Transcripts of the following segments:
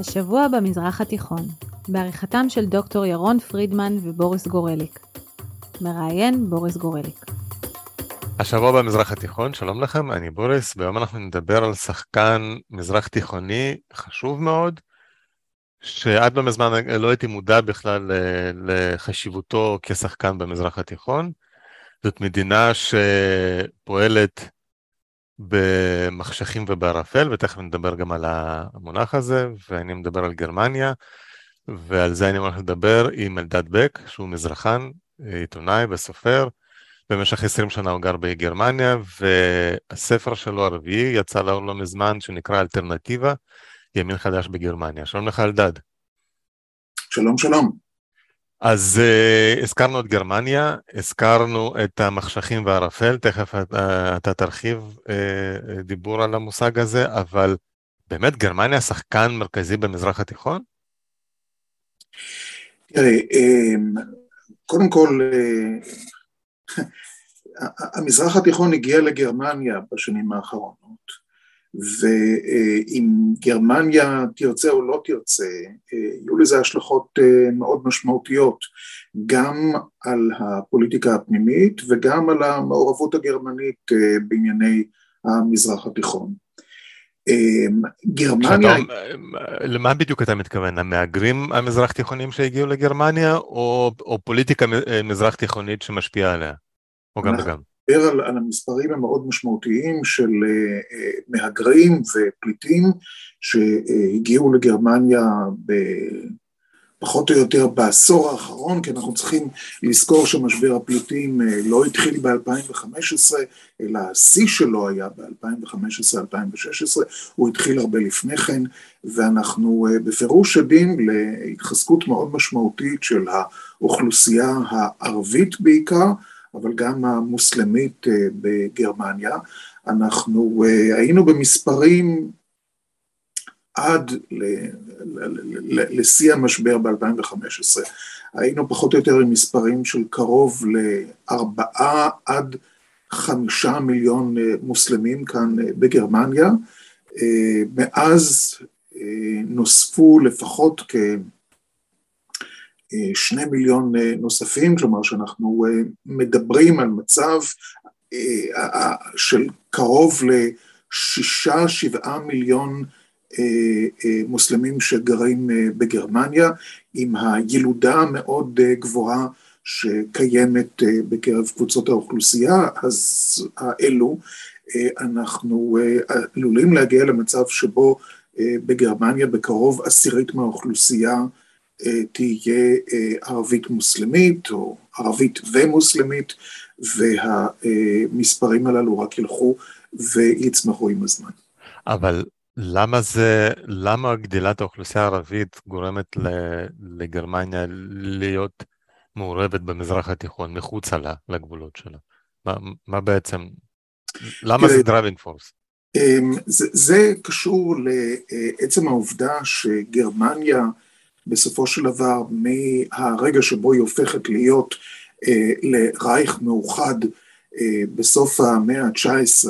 השבוע במזרח התיכון, בעריכתם של דוקטור ירון פרידמן ובוריס גורליק. מראיין בוריס גורליק. השבוע במזרח התיכון, שלום לכם, אני בוריס, והיום אנחנו נדבר על שחקן מזרח תיכוני חשוב מאוד, שעד לא מזמן לא הייתי מודע בכלל לחשיבותו כשחקן במזרח התיכון. זאת מדינה שפועלת במחשכים ובערפל, ותכף נדבר גם על המונח הזה, ואני מדבר על גרמניה, ועל זה אני הולך לדבר עם אלדד בק, שהוא מזרחן, עיתונאי וסופר. במשך 20 שנה הוא גר בגרמניה, והספר שלו הרביעי יצא לאור לא מזמן, שנקרא אלטרנטיבה, ימין חדש בגרמניה. שלום לך אלדד. שלום שלום. אז uh, הזכרנו את גרמניה, הזכרנו את המחשכים והערפל, תכף אתה, אתה תרחיב uh, דיבור על המושג הזה, אבל באמת גרמניה שחקן מרכזי במזרח התיכון? תראה, קודם כל, המזרח התיכון הגיע לגרמניה בשנים האחרונות. ואם גרמניה תרצה או לא תרצה, יהיו לזה השלכות אה, מאוד משמעותיות גם על הפוליטיקה הפנימית וגם על המעורבות הגרמנית אה, בענייני המזרח התיכון. אה, גרמניה... למה בדיוק אתה מתכוון? המהגרים המזרח תיכונים שהגיעו לגרמניה או, או פוליטיקה מזרח תיכונית שמשפיעה עליה? או גם וגם? מדבר על, על המספרים המאוד משמעותיים של uh, מהגרים ופליטים שהגיעו לגרמניה ב... פחות או יותר בעשור האחרון, כי אנחנו צריכים לזכור שמשבר הפליטים אה, לא התחיל ב-2015, אלא השיא שלו היה ב-2015-2016, הוא התחיל הרבה לפני כן, ואנחנו בפירוש עדים להתחזקות מאוד משמעותית של האוכלוסייה הערבית בעיקר, אבל גם המוסלמית אה, בגרמניה. אנחנו אה, היינו במספרים עד לשיא המשבר ב-2015. היינו פחות או יותר עם מספרים של קרוב לארבעה עד חמישה מיליון אה, מוסלמים כאן בגרמניה. מאז נוספו לפחות כ... שני מיליון אה, נוספים, כלומר שאנחנו אה, מדברים על מצב אה, של קרוב לשישה, שבעה מיליון מוסלמים שגרים בגרמניה, עם הילודה המאוד גבוהה שקיימת בקרב קבוצות האוכלוסייה, אז האלו, אנחנו עלולים להגיע למצב שבו בגרמניה בקרוב עשירית מהאוכלוסייה תהיה אה, ערבית מוסלמית או ערבית ומוסלמית, והמספרים הללו רק ילכו ויצמחו עם הזמן. אבל למה זה, למה גדילת האוכלוסייה הערבית גורמת לגרמניה להיות מעורבת במזרח התיכון, מחוצה לה, לגבולות שלה? מה, מה בעצם, למה זה driving force? אמ, זה, זה קשור לעצם העובדה שגרמניה בסופו של דבר מהרגע שבו היא הופכת להיות אה, לרייך מאוחד אה, בסוף המאה ה-19,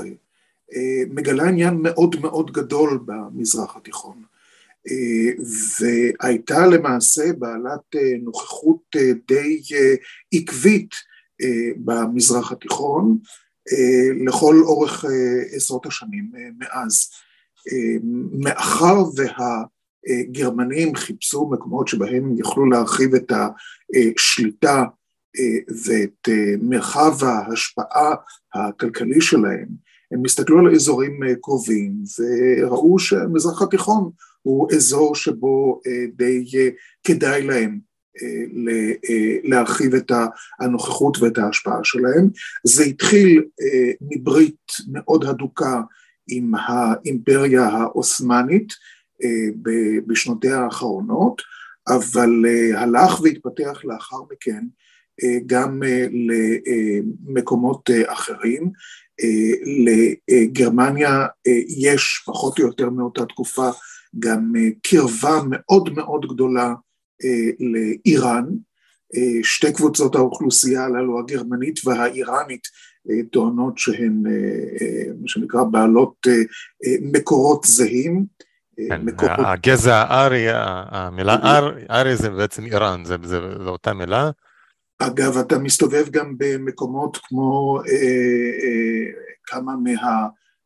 אה, מגלה עניין מאוד מאוד גדול במזרח התיכון. אה, והייתה למעשה בעלת אה, נוכחות אה, די עקבית במזרח התיכון לכל אורך עשרות השנים מאז. מאחר וה... גרמנים חיפשו מקומות שבהם הם יכלו להרחיב את השליטה אה, ואת אה, מרחב ההשפעה הכלכלי שלהם, הם הסתכלו על אזורים אה, קרובים וראו שהמזרח התיכון הוא אזור שבו די כדאי להם להרחיב את הנוכחות ואת ההשפעה שלהם. זה התחיל מברית מאוד הדוקה עם האימפריה העות'מאנית, בשנותיה האחרונות, אבל אה, הלך והתפתח לאחר מכן אה, גם למקומות אחרים. לגרמניה יש פחות או יותר מאותה תקופה גם קרבה מאוד מאוד גדולה לאיראן. שתי קבוצות האוכלוסייה הללו, הגרמנית והאיראנית, טוענות שהן מה שנקרא בעלות מקורות זהים. כן, מקומות... הגזע הארי, המילה ארי זה בעצם איראן, זה, אותה מילה. אגב, אתה מסתובב גם במקומות כמו אה, אה, כמה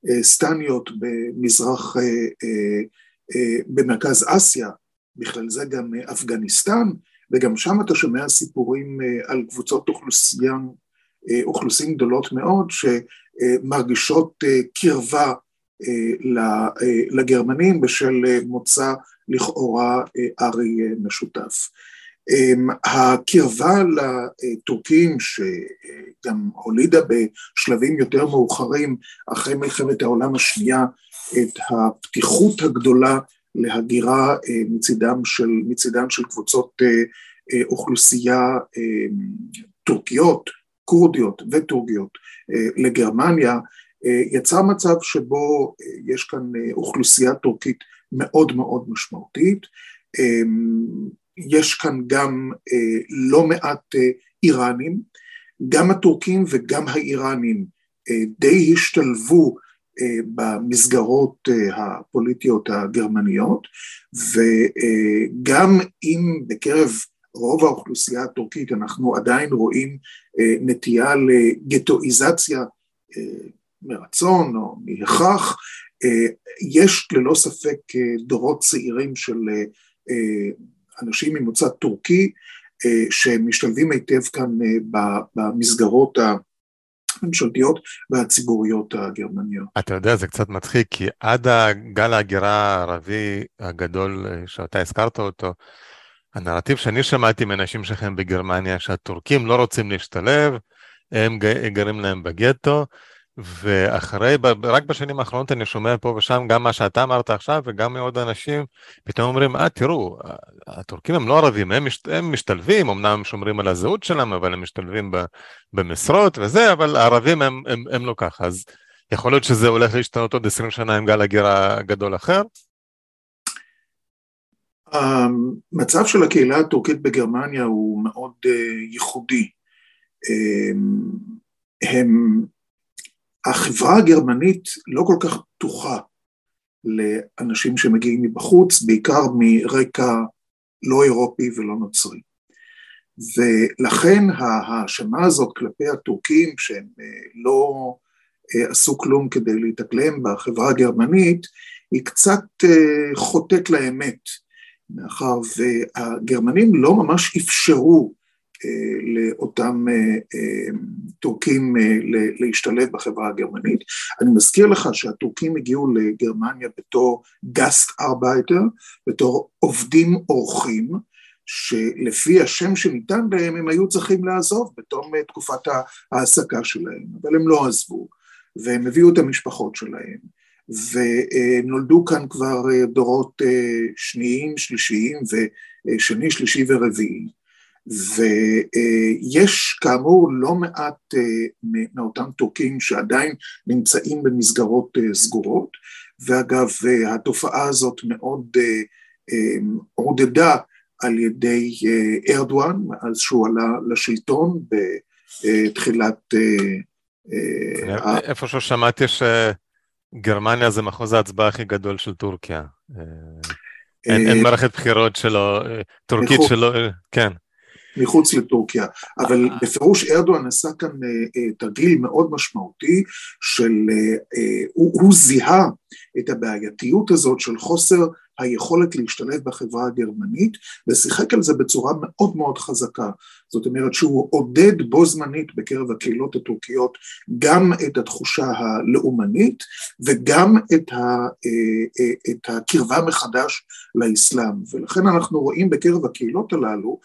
מהסטניות במזרח, אה, במרכז אסיה, בכלל זה גם אפגניסטן, וגם שם אתה שומע סיפורים על קבוצות אוכלוסייה, אוכלוסין גדולות מאוד שמרגישות קרבה לגרמנים בשל מוצא לכאורה ארי משותף. הקרבה לטורקים שגם הולידה בשלבים יותר מאוחרים אחרי מלחמת העולם השנייה את הפתיחות הגדולה להגירה אה, מצידם של, מצידם של קבוצות אה, אה, אוכלוסייה טורקיות, כורדיות וטורקיות לגרמניה, יצר מצב שבו יש כאן אוכלוסייה טורקית מאוד מאוד משמעותית, יש כאן גם לא מעט איראנים, גם הטורקים וגם האיראנים די השתלבו אה, במסגרות אה, הפוליטיות הגרמניות. וגם אם בקרב רוב האוכלוסייה הטורקית אנחנו עדיין רואים אה, נטייה לגטואיזציה מרצון או מהכרח, יש ללא ספק דורות צעירים של אנשים ממוצא טורקי שמשתלבים היטב כאן במסגרות. הממשלתיות והציבוריות הגרמניות. אתה יודע, זה קצת מצחיק, כי עד הגל ההגירה הערבי הגדול שאתה הזכרת אותו, הנרטיב שאני שמעתי מאנשים שחיים בגרמניה, שהטורקים לא רוצים להשתלב, הם גרים להם בגטו, ואחרי, רק בשנים האחרונות אני שומע פה ושם גם מה שאתה אמרת עכשיו וגם מעוד אנשים, פתאום אומרים, אה, תראו, הטורקים הם לא ערבים, הם, משת, הם משתלבים, אמנם הם שומרים על הזהות שלהם, אבל הם משתלבים במשרות וזה, אבל הערבים הם, הם, הם לא ככה, אז יכול להיות שזה הולך להשתנות עוד 20 שנה עם גל הגירה גדול אחר? המצב של הקהילה הטורקית בגרמניה הוא מאוד uh, ייחודי. Um, הם החברה הגרמנית לא כל כך פתוחה לאנשים שמגיעים מבחוץ, בעיקר מרקע לא אירופי ולא נוצרי. ולכן ההאשמה הזאת כלפי הטורקים שהם אה, לא אה, עשו כלום כדי להתאקלם בחברה הגרמנית, היא קצת אה, חוטאת לאמת, מאחר והגרמנים לא ממש אפשרו לאותם אה, אה, טורקים אה, להשתלב בחברה הגרמנית. אני מזכיר לך שהטורקים הגיעו לגרמניה בתור גסט ארבייטר, בתור עובדים אורחים, שלפי השם שניתן להם הם היו צריכים לעזוב בתום תקופת ההעסקה שלהם, אבל הם לא עזבו, והם הביאו את המשפחות שלהם. ונולדו כאן כבר דורות שניים, שלישיים, ושני, שלישי ורביעי. ויש כאמור לא מעט אה, מאותם טורקים שעדיין נמצאים במסגרות אה, סגורות, ואגב התופעה הזאת מאוד אה, עודדה על ידי ארדואן מאז שהוא עלה לשלטון בתחילת... איפשהו שמעתי שגרמניה זה מחוז ההצבעה הכי גדול של טורקיה. אין מערכת בחירות שלו, טורקית שלו, כן. מחוץ לטורקיה, אבל אה. בפירוש ארדואן עשה כאן אה, אה, תרגיל מאוד משמעותי של, הוא, הוא זיהה את הבעייתיות הזאת של חוסר היכולת להשתלב בחברה הגרמנית ושיחק על זה בצורה מאוד מאוד חזקה. זאת אומרת שהוא עודד בו זמנית בקרב הקהילות הטורקיות גם את התחושה הלאומנית וגם את, ה, את הקרבה מחדש לאסלאם. ולכן אנחנו רואים בקרב הקהילות הללו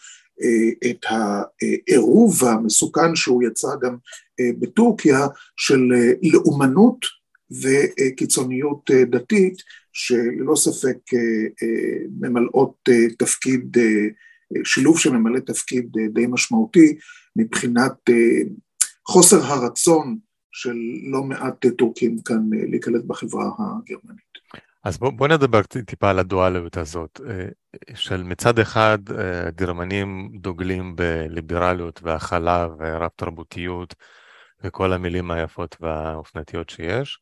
את העירוב המסוכן שהוא יצא גם אה, בטורקיה של אה, לאומנות וקיצוניות דתית שללא ספק ממלאות תפקיד, שילוב שממלא תפקיד די משמעותי מבחינת חוסר הרצון של לא מעט טורקים כאן להיקלט בחברה הגרמנית. אז בוא, בוא נדבר טיפה על הדואליות הזאת, אה, של מצד אחד אה, גרמנים דוגלים בליברליות והכלה ורב תרבותיות וכל המילים היפות והאופנתיות שיש,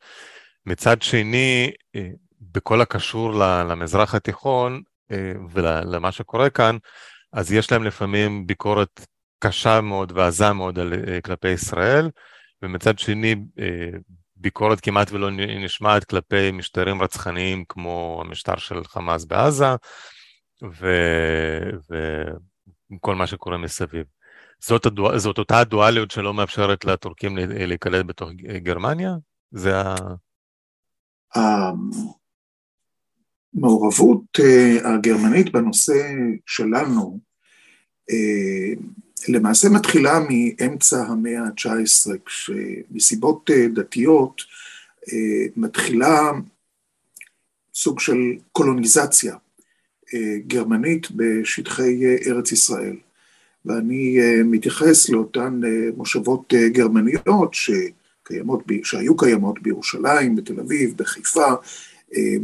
מצד שני, אה, בכל הקשור למזרח התיכון ולמה שקורה כאן, אז יש להם לפעמים ביקורת קשה מאוד ועזה מאוד כלפי ישראל, ומצד שני ביקורת כמעט ולא נשמעת כלפי משטרים רצחניים כמו המשטר של חמאס בעזה, וכל מה שקורה מסביב. זאת, הדואל, זאת אותה הדואליות שלא מאפשרת לטורקים להיקלט בתוך גרמניה? זה ה... המעורבות אה, הגרמנית בנושא שלנו אה, למעשה מתחילה מאמצע המאה ה-19, כשמסיבות אה, דתיות מתחילה סוג של קולוניזציה גרמנית בשטחי ארץ ישראל. ואני אה, מתייחס לאותן אה, מושבות אה, גרמניות שקיימות, שהיו קיימות בירושלים, בתל אביב, בחיפה,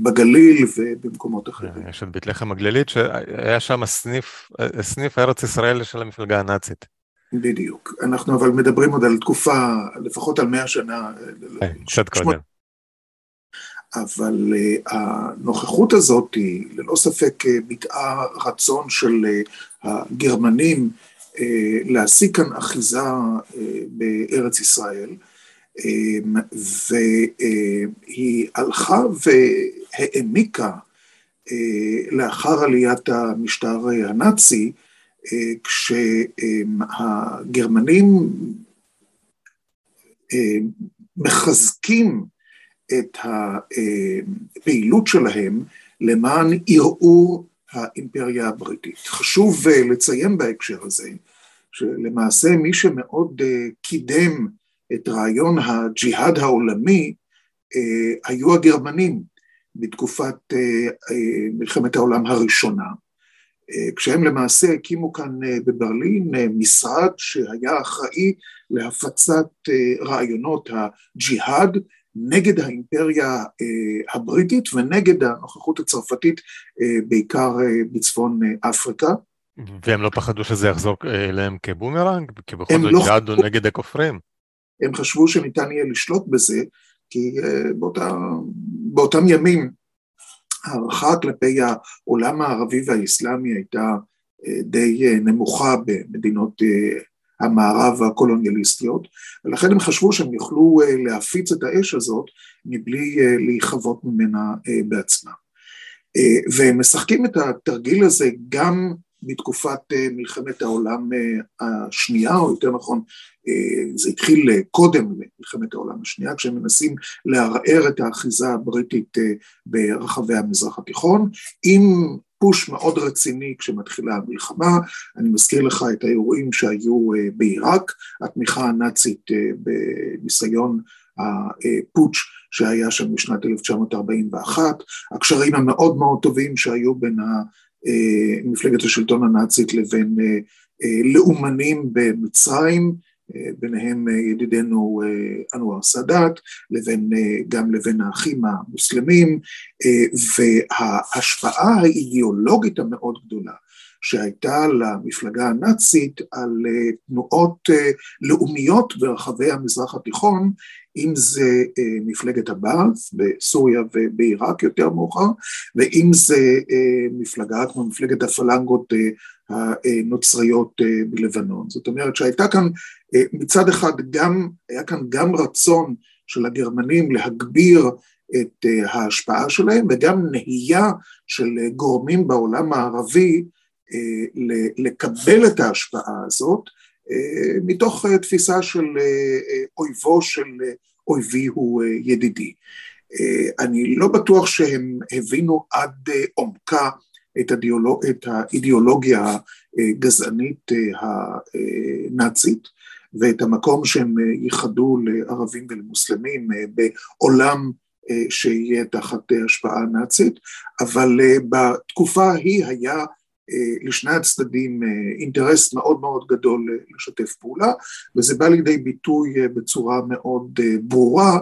בגליל ובמקומות אחרים. יש את בית לחם הגלילית, שהיה שם סניף, סניף ארץ ישראל של המפלגה הנאצית. בדיוק. אנחנו אבל מדברים עוד על תקופה, לפחות על מאה שנה. קצת קודם. אבל הנוכחות הזאת היא ללא ספק ביטאה רצון של הגרמנים אה, להשיג כאן אחיזה אה, בארץ ישראל, אה, והיא הלכה והעמיקה לאחר עליית המשטר הנאצי, כשהגרמנים מחזקים את הפעילות שלהם למען ערעור האימפריה הבריטית. חשוב אה, לציין בהקשר הזה, שלמעשה מי שמאוד אה, קידם את רעיון הג'יהאד העולמי אה, היו הגרמנים בתקופת מלחמת העולם הראשונה, כשהם למעשה הקימו כאן בברלין משרד שהיה אחראי להפצת רעיונות הג'יהאד נגד האימפריה אה, הבריטית ונגד הנוכחות הצרפתית, אה, בעיקר אה, בצפון אפריקה. והם לא פחדו שזה יחזור אליהם כבומרנג? כי בכל זאת לא ג'אדו חשבו... נגד הכופרים. הם חשבו שניתן יהיה לשלוט בזה, כי באותה, באותם ימים הערכה כלפי העולם הערבי והאסלאמי הייתה די נמוכה במדינות המערב הקולוניאליסטיות, ולכן הם חשבו שהם יוכלו אה, להפיץ את האש הזאת מבלי אה, להיכבות ממנה אה, בעצמם. והם משחקים את התרגיל הזה גם בתקופת מלחמת העולם השנייה, או יותר נכון, זה התחיל קודם למלחמת העולם השנייה, כשהם מנסים לערער את האחיזה הבריטית ברחבי המזרח התיכון, עם פוש מאוד רציני כשמתחילה המלחמה, אני מזכיר לך את האירועים שהיו אה, בעיראק, התמיכה הנאצית אה, בניסיון הפוטש שהיה שם בשנת 1941, הקשרים המאוד מאוד טובים שהיו בין אה, מפלגת השלטון הנאצית לבין לאומנים במצרים, ביניהם אה, ידידנו אה, אנואר סאדאת, לבין, אה, גם לבין האחים המוסלמים, וההשפעה האידיאולוגית המאוד גדולה שהייתה למפלגה הנאצית על תנועות לאומיות ברחבי המזרח התיכון, אם זה מפלגת הבאס בסוריה ובעיראק יותר מאוחר, ואם זה מפלגה כמו מפלגת הפלנגות הנוצריות בלבנון. זאת אומרת שהייתה כאן אה, מצד אחד גם, היה כאן גם רצון של הגרמנים להגביר את אה, ההשפעה שלהם וגם נהייה של גורמים בעולם הערבי אה, לקבל את ההשפעה הזאת מתוך תפיסה של אויבו של אויבי הוא ידידי. אני לא בטוח שהם הבינו עד עומקה את, הדיאולוג, את האידיאולוגיה הגזענית הנאצית, ואת המקום שהם אה, ייחדו לערבים ולמוסלמים אה, בעולם אה, שיהיה תחת השפעה נאצית, אבל בתקופה ההיא היה לשני הצדדים אינטרס מאוד מאוד גדול לשתף פעולה, וזה בא לידי ביטוי בצורה מאוד ברורה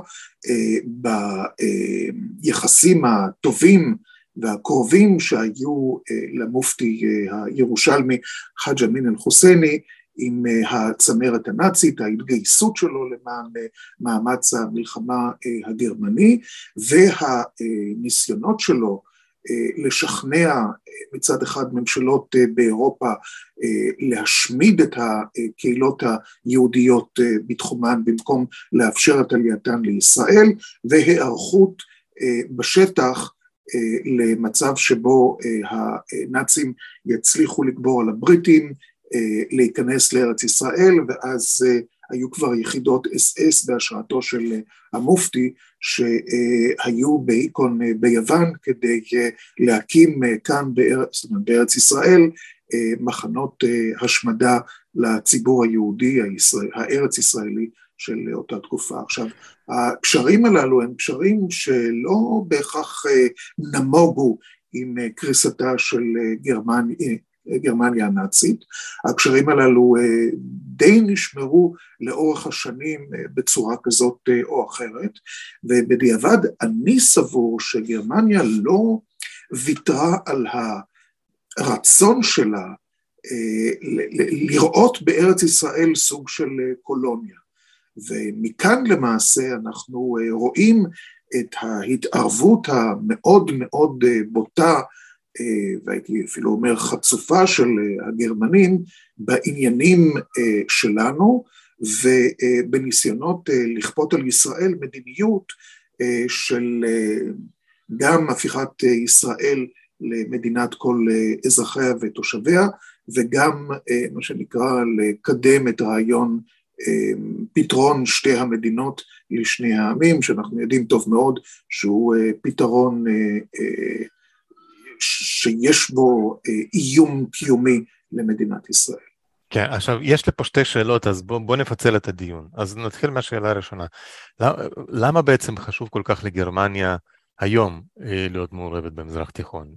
ביחסים הטובים והקרובים שהיו למופתי הירושלמי חאג' אמין אל-חוסייני עם הצמרת הנאצית, ההתגייסות שלו למען מאמץ המלחמה הגרמני והניסיונות שלו לשכנע מצד אחד ממשלות באירופה להשמיד את הקהילות היהודיות בתחומן במקום לאפשר את עלייתן לישראל והיערכות בשטח למצב שבו הנאצים יצליחו לגבור על הבריטים, להיכנס לארץ ישראל ואז היו כבר יחידות אס אס בהשראתו של המופתי שהיו באיקון ביוון כדי להקים כאן בארץ, בארץ ישראל מחנות השמדה לציבור היהודי הארץ ישראלי של אותה תקופה. עכשיו, הקשרים הללו הם קשרים שלא בהכרח נמוגו עם קריסתה של גרמניה, גרמניה הנאצית. הקשרים הללו די נשמרו לאורך השנים בצורה כזאת או אחרת, ובדיעבד אני סבור שגרמניה לא ויתרה על הרצון שלה לראות בארץ ישראל סוג של קולוניה. ומכאן למעשה אנחנו רואים את ההתערבות המאוד מאוד בוטה והייתי אפילו אומר חצופה של הגרמנים בעניינים שלנו ובניסיונות לכפות על ישראל מדיניות של גם הפיכת ישראל למדינת כל אזרחיה ותושביה וגם מה שנקרא לקדם את רעיון פתרון שתי המדינות לשני העמים שאנחנו יודעים טוב מאוד שהוא פתרון שיש בו איום קיומי למדינת ישראל. כן, עכשיו יש לי פה שתי שאלות, אז בואו בוא נפצל את הדיון. אז נתחיל מהשאלה הראשונה. למה, למה בעצם חשוב כל כך לגרמניה היום להיות מעורבת במזרח תיכון?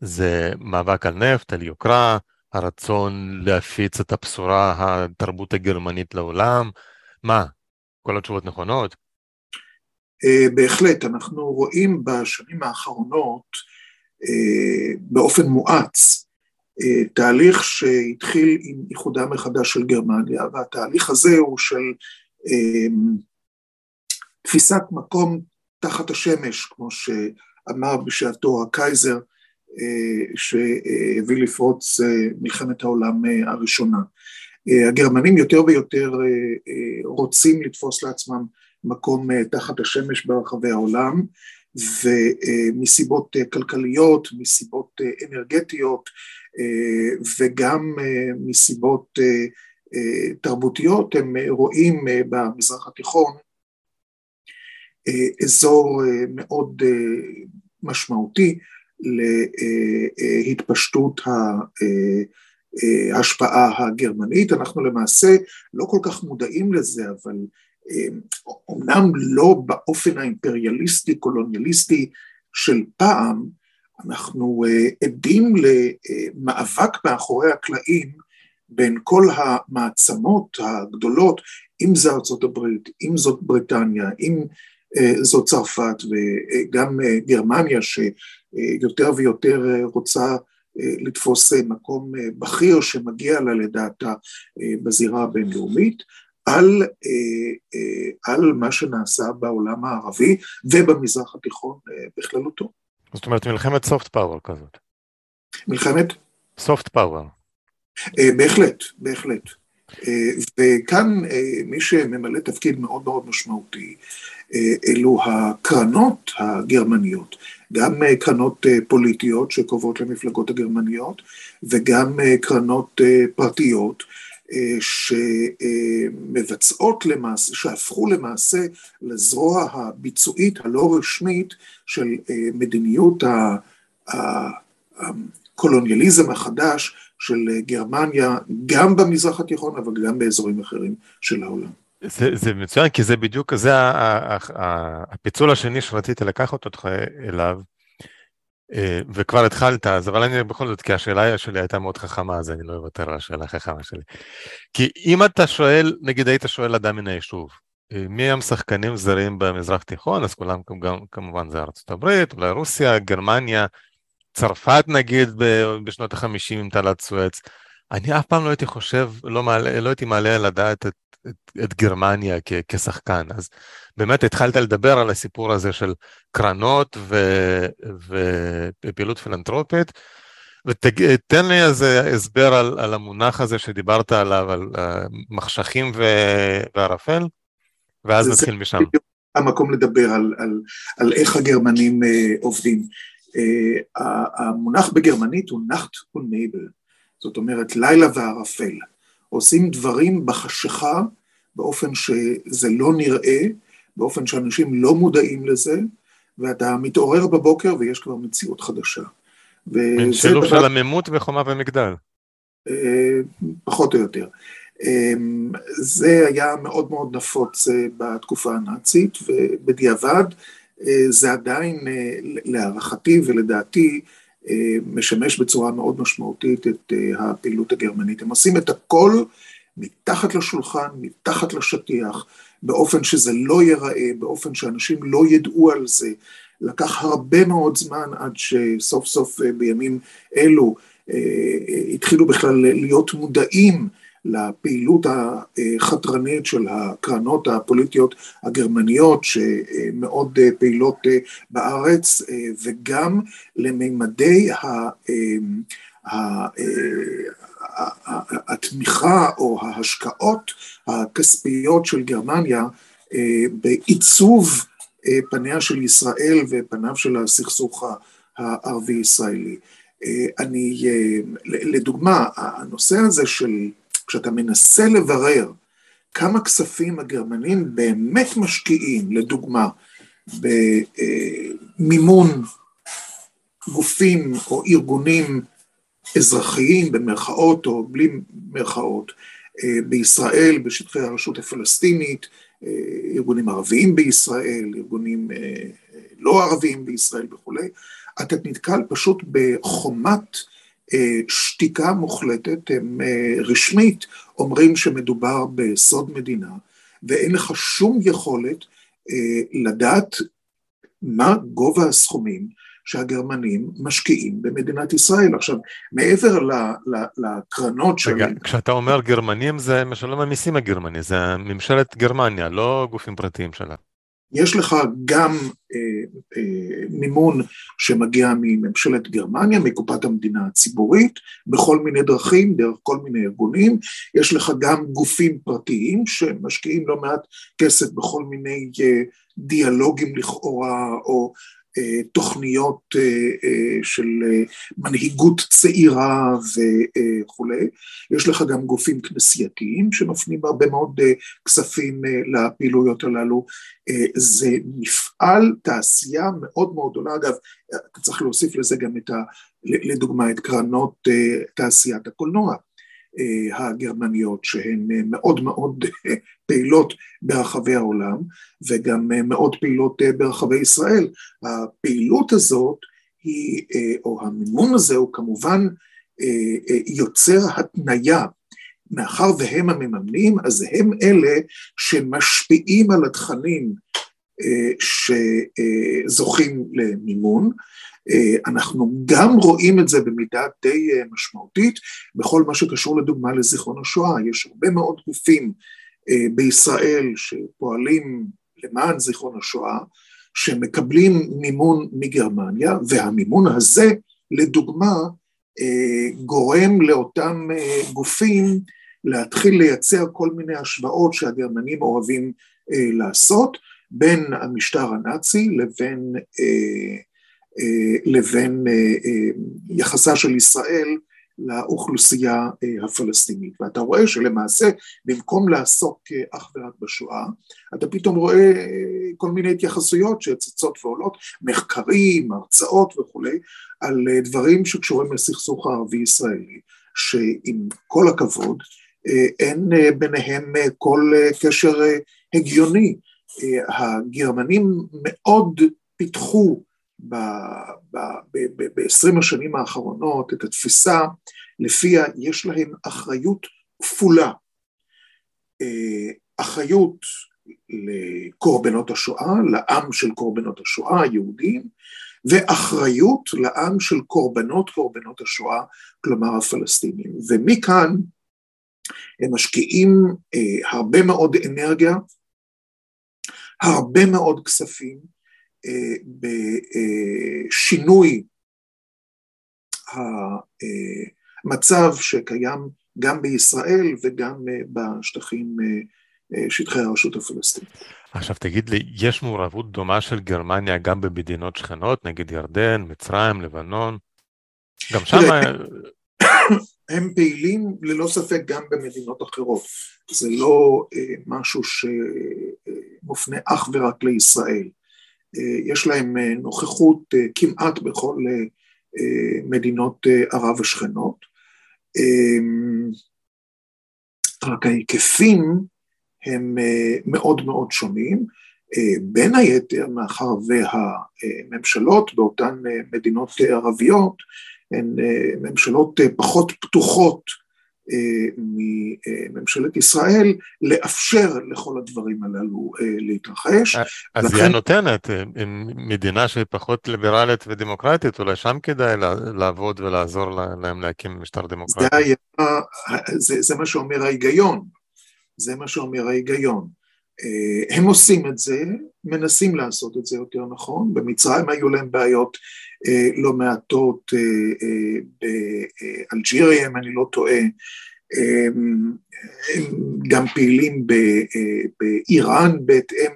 זה מאבק על נפט, על יוקרה, הרצון להפיץ את הבשורה התרבות הגרמנית לעולם? מה, כל התשובות נכונות? בהחלט, אנחנו רואים בשנים האחרונות באופן מואץ תהליך שהתחיל עם איחודה מחדש של גרמניה, והתהליך הזה הוא של תפיסת מקום תחת השמש, כמו שאמר בשעתו הקייזר, שהביא לפרוץ מלחמת העולם הראשונה. הגרמנים יותר ויותר רוצים לתפוס לעצמם מקום תחת השמש ברחבי העולם, ומסיבות כלכליות, מסיבות אנרגטיות וגם מסיבות תרבותיות, הם רואים במזרח התיכון אזור מאוד משמעותי להתפשטות ההשפעה הגרמנית. אנחנו למעשה לא כל כך מודעים לזה, אבל אומנם לא באופן האימפריאליסטי, קולוניאליסטי של פעם, אנחנו עדים למאבק מאחורי הקלעים בין כל המעצמות הגדולות, אם זה ארצות הברית, אם זאת בריטניה, אם זאת צרפת וגם גרמניה שיותר ויותר רוצה לתפוס מקום בכיר שמגיע לה לדעתה בזירה הבינלאומית, על, על מה שנעשה בעולם הערבי ובמזרח התיכון בכללותו. זאת אומרת מלחמת סופט פאוור כזאת. מלחמת? סופט פאוור. בהחלט, בהחלט. וכאן מי שממלא תפקיד מאוד מאוד משמעותי אלו הקרנות הגרמניות, גם קרנות פוליטיות שקרובות למפלגות הגרמניות וגם קרנות פרטיות שמבצעות למעשה, שהפכו למעשה לזרוע הביצועית הלא רשמית של מדיניות הקולוניאליזם החדש של גרמניה, גם במזרח התיכון, אבל גם באזורים אחרים של העולם. זה, זה מצוין, כי זה בדיוק, זה הפיצול השני שרציתי לקחת אותך אליו, וכבר התחלת, אז אבל אני בכל זאת, כי השאלה שלי הייתה מאוד חכמה, אז אני לא אוותר על השאלה החכמה שלי. כי אם אתה שואל, נגיד היית שואל אדם מן היישוב, מי הם שחקנים זרים במזרח תיכון, אז כולם גם, כמובן זה ארצות הברית, אולי רוסיה, גרמניה, צרפת נגיד בשנות החמישים עם תעלת סואץ, אני אף פעם לא הייתי חושב, לא, מעלה, לא הייתי מעלה על הדעת את, את, את גרמניה כ, כשחקן, אז באמת התחלת לדבר על הסיפור הזה של קרנות ו, ופעילות פילנטרופית, ותן לי איזה הסבר על, על המונח הזה שדיברת עליו, על uh, מחשכים ו, וערפל, ואז נתחיל משם. המקום לדבר על, על, על איך הגרמנים uh, עובדים. Uh, המונח בגרמנית הוא נחט ונייבל, זאת אומרת לילה וערפל. עושים דברים בחשיכה באופן שזה לא נראה, באופן שאנשים לא מודעים לזה, ואתה מתעורר בבוקר ויש כבר מציאות חדשה. מין שילוב. של עמימות וחומה ומגדל. אה, פחות או יותר. אה, זה היה מאוד מאוד נפוץ אה, בתקופה הנאצית, ובדיעבד זה עדיין, להערכתי ולדעתי, משמש בצורה מאוד משמעותית את הפעילות הגרמנית. הם עושים את הכל מתחת לשולחן, מתחת לשטיח, באופן שזה לא ייראה, באופן שאנשים לא ידעו על זה. לקח הרבה מאוד זמן עד שסוף סוף אה, בימים אלו אה, אה, התחילו בכלל להיות מודעים לפעילות החתרנית של הקרנות הפוליטיות הגרמניות שמאוד פעילות בארץ וגם לממדי התמיכה או ההשקעות הכספיות של גרמניה בעיצוב אה, פניה של ישראל ופניו של הסכסוך הערבי-ישראלי. אה, אני, אה, לדוגמה, הנושא הזה של, כשאתה מנסה לברר כמה כספים הגרמנים באמת משקיעים, לדוגמה, במימון גופים או ארגונים אזרחיים במרכאות או בלי מרכאות, בישראל, בשטחי הרשות הפלסטינית, ארגונים ערביים בישראל, ארגונים אה, לא ערביים בישראל וכולי, אתה נתקל פשוט בחומת שתיקה מוחלטת, הם אה, רשמית אומרים שמדובר בסוד מדינה, ואין לך שום יכולת לדעת מה גובה הסכומים שהגרמנים משקיעים במדינת ישראל. עכשיו, מעבר לקרנות של... רגע, כשאתה אומר גרמנים זה משלם המיסים הגרמני, זה ממשלת גרמניה, לא גופים פרטיים שלה. יש לך גם אה, אה, מימון שמגיע מממשלת גרמניה, מקופת המדינה הציבורית, בכל מיני דרכים, דרך כל מיני ארגונים. יש לך גם גופים פרטיים שמשקיעים לא מעט כסף בכל מיני אה, דיאלוגים לכאורה, או תוכניות אה, אה, של מנהיגות צעירה וכולי. יש לך גם גופים כנסייתיים שמפנים הרבה מאוד כספים לפעילויות הללו. זה מפעל תעשייה מאוד מאוד גדולה. אגב, צריך להוסיף לזה גם את ה... לדוגמה את קרנות תעשיית הקולנוע. אה, הגרמניות שהן אה, מאוד מאוד אה, פעילות ברחבי העולם וגם מאוד פעילות ברחבי ישראל. הפעילות הזאת היא, או המימון הזה הוא כמובן יוצר התניה מאחר והם המממנים, אז הם אלה שמשפיעים על התכנים שזוכים למימון, אה, אנחנו גם רואים את זה במידה די אה, משמעותית. בכל מה שקשור לדוגמה לזיכרון השואה, יש הרבה מאוד גופים אה, בישראל שפועלים למען זיכרון השואה, שמקבלים מימון מגרמניה, והמימון הזה, לדוגמה, גורם לאותם גופים להתחיל לייצר כל מיני השוואות שהגרמנים אוהבים לעשות בין המשטר הנאצי לבין אה, לבין אה, אה, יחסה של ישראל לאוכלוסייה הפלסטינית. ואתה רואה שלמעשה במקום לעסוק אך ורק בשואה, אתה פתאום רואה כל מיני התייחסויות שצצות ועולות, מחקרים, הרצאות וכולי, על דברים שקשורים לסכסוך הערבי-ישראלי, שעם כל הכבוד, אין ביניהם כל קשר הגיוני. הגרמנים מאוד פיתחו ב-20 השנים האחרונות את התפיסה לפיה יש להם אחריות כפולה. אה, אחריות לקורבנות השואה, לעם של קורבנות השואה, היהודים, ואחריות לעם של קורבנות קורבנות השואה, כלומר הפלסטינים. ומכאן הם משקיעים אה, הרבה מאוד אנרגיה, הרבה מאוד כספים אה, בשינוי המצב שקיים גם בישראל וגם אה, בשטחים, אה, אה, שטחי הרשות הפלסטינית. עכשיו תגיד לי, יש מעורבות דומה של גרמניה גם במדינות שכנות, נגיד ירדן, מצרים, לבנון? גם שם... הם פעילים ללא ספק גם במדינות אחרות. זה לא משהו שמופנה אך ורק לישראל. יש להם נוכחות כמעט בכל מדינות ערב השכנות. רק ההיקפים הם מאוד מאוד שונים, בין היתר מאחר והממשלות באותן מדינות ערביות הן ממשלות פחות פתוחות מממשלת ישראל לאפשר לכל הדברים הללו להתרחש. אז לכן... היא הנותנת, מדינה שהיא פחות ליברלית ודמוקרטית, אולי שם כדאי לעבוד ולעזור להם להקים משטר דמוקרטי. זה, היה, זה, זה מה שאומר ההיגיון, זה מה שאומר ההיגיון. הם עושים את זה, מנסים לעשות את זה יותר נכון, במצרים היו להם בעיות לא מעטות, באלג'יריה אם אני לא טועה, הם גם פעילים באיראן בהתאם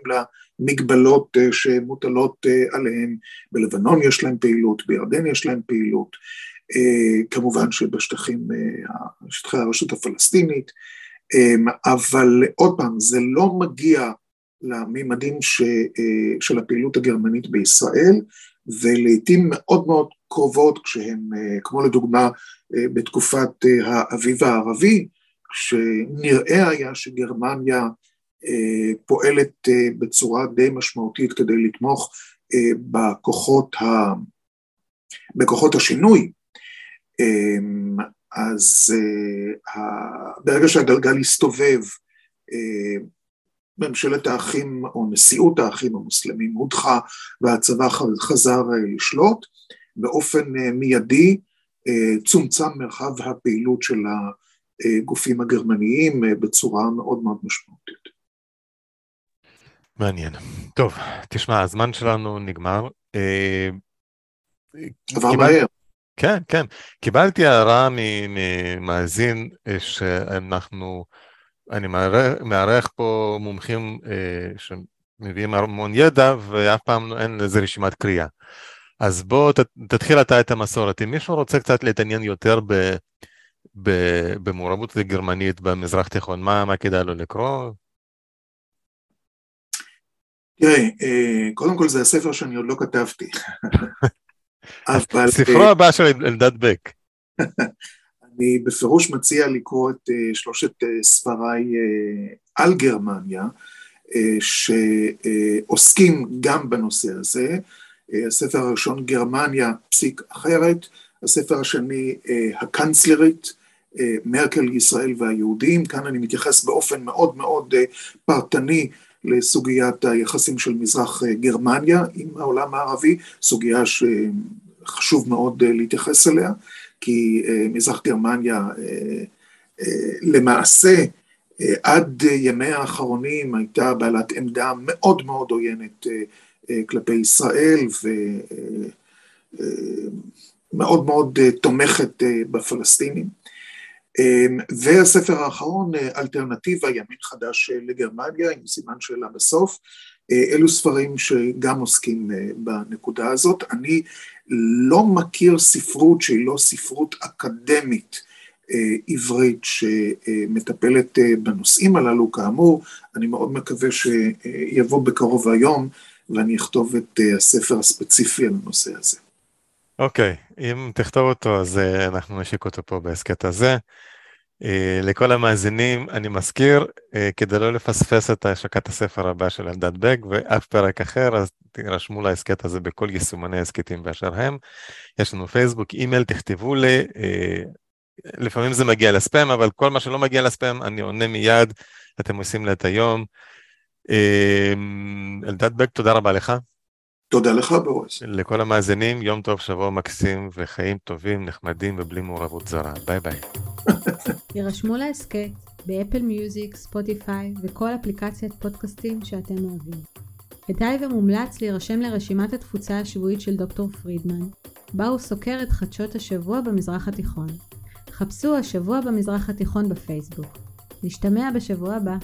למגבלות שמוטלות עליהם, בלבנון יש להם פעילות, בירדן יש להם פעילות, כמובן שבשטחים, שטחי הרשות הפלסטינית, אבל עוד פעם, זה לא מגיע לממדים ש, של הפעילות הגרמנית בישראל, ולעיתים מאוד מאוד קרובות כשהם, כמו לדוגמה בתקופת האביב הערבי, כשנראה היה שגרמניה פועלת בצורה די משמעותית כדי לתמוך בכוחות, ה... בכוחות השינוי, אז ברגע שהגלגל הסתובב, ממשלת האחים או נשיאות האחים המוסלמים הודחה והצבא חזר לשלוט, באופן מיידי צומצם מרחב הפעילות של הגופים הגרמניים בצורה מאוד מאוד משמעותית. מעניין. טוב, תשמע, הזמן שלנו נגמר. עבר מהר. כן, כן. קיבלתי הערה ממאזין שאנחנו, אני מארח פה מומחים אה, שמביאים המון ידע ואף פעם אין לזה רשימת קריאה. אז בוא ת, תתחיל אתה את המסורת. אם מישהו רוצה קצת להתעניין יותר ב, ב, במעורבות הגרמנית במזרח תיכון, מה, מה כדאי לו לקרוא? תראה, אה, קודם כל זה הספר שאני עוד לא כתבתי. אבל... ספרו אה, הבא של אלדד בק. אני בפירוש מציע לקרוא את אה, שלושת ספריי על גרמניה, שעוסקים גם בנושא הזה. הספר הראשון גרמניה פסיק אחרת, הספר השני הקנצלרית, מרקל, ישראל והיהודים, כאן אני מתייחס באופן מאוד מאוד פרטני לסוגיית היחסים של מזרח גרמניה עם העולם הערבי, סוגיה שחשוב מאוד להתייחס אליה, כי מזרח גרמניה למעשה עד ימיה האחרונים הייתה בעלת עמדה מאוד מאוד עוינת כלפי ישראל ומאוד מאוד תומכת בפלסטינים. והספר האחרון, אלטרנטיבה, ימין חדש לגרמניה, עם סימן שאלה בסוף, אלו ספרים שגם עוסקים בנקודה הזאת. אני לא מכיר ספרות שהיא לא ספרות אקדמית עברית שמטפלת בנושאים הללו, כאמור, אני מאוד מקווה שיבוא בקרוב היום ואני אכתוב את הספר הספציפי על הנושא הזה. אוקיי, okay, אם תכתוב אותו אז אנחנו נשיק אותו פה בהסכת הזה. לכל המאזינים, אני מזכיר, כדי לא לפספס את השקת הספר הבא של אלדד בק ואף פרק אחר, אז תירשמו להסכת הזה בכל יישומני ההסכתים באשר הם. יש לנו פייסבוק, אימייל, תכתבו לי, לפעמים זה מגיע לספאם, אבל כל מה שלא מגיע לספאם אני עונה מיד, אתם עושים לי את היום. אלדד בק, תודה רבה לך. תודה לך, בוריס. לכל המאזינים, יום טוב, שבוע מקסים, וחיים טובים, נחמדים ובלי מעורבות זרה. ביי ביי. הירשמו להסכת ב Apple Music, Spotify וכל אפליקציית פודקאסטים שאתם אוהבים. כדאי ומומלץ להירשם לרשימת התפוצה השבועית של דוקטור פרידמן, בה הוא סוקר את חדשות השבוע במזרח התיכון. חפשו השבוע במזרח התיכון בפייסבוק. נשתמע בשבוע הבא.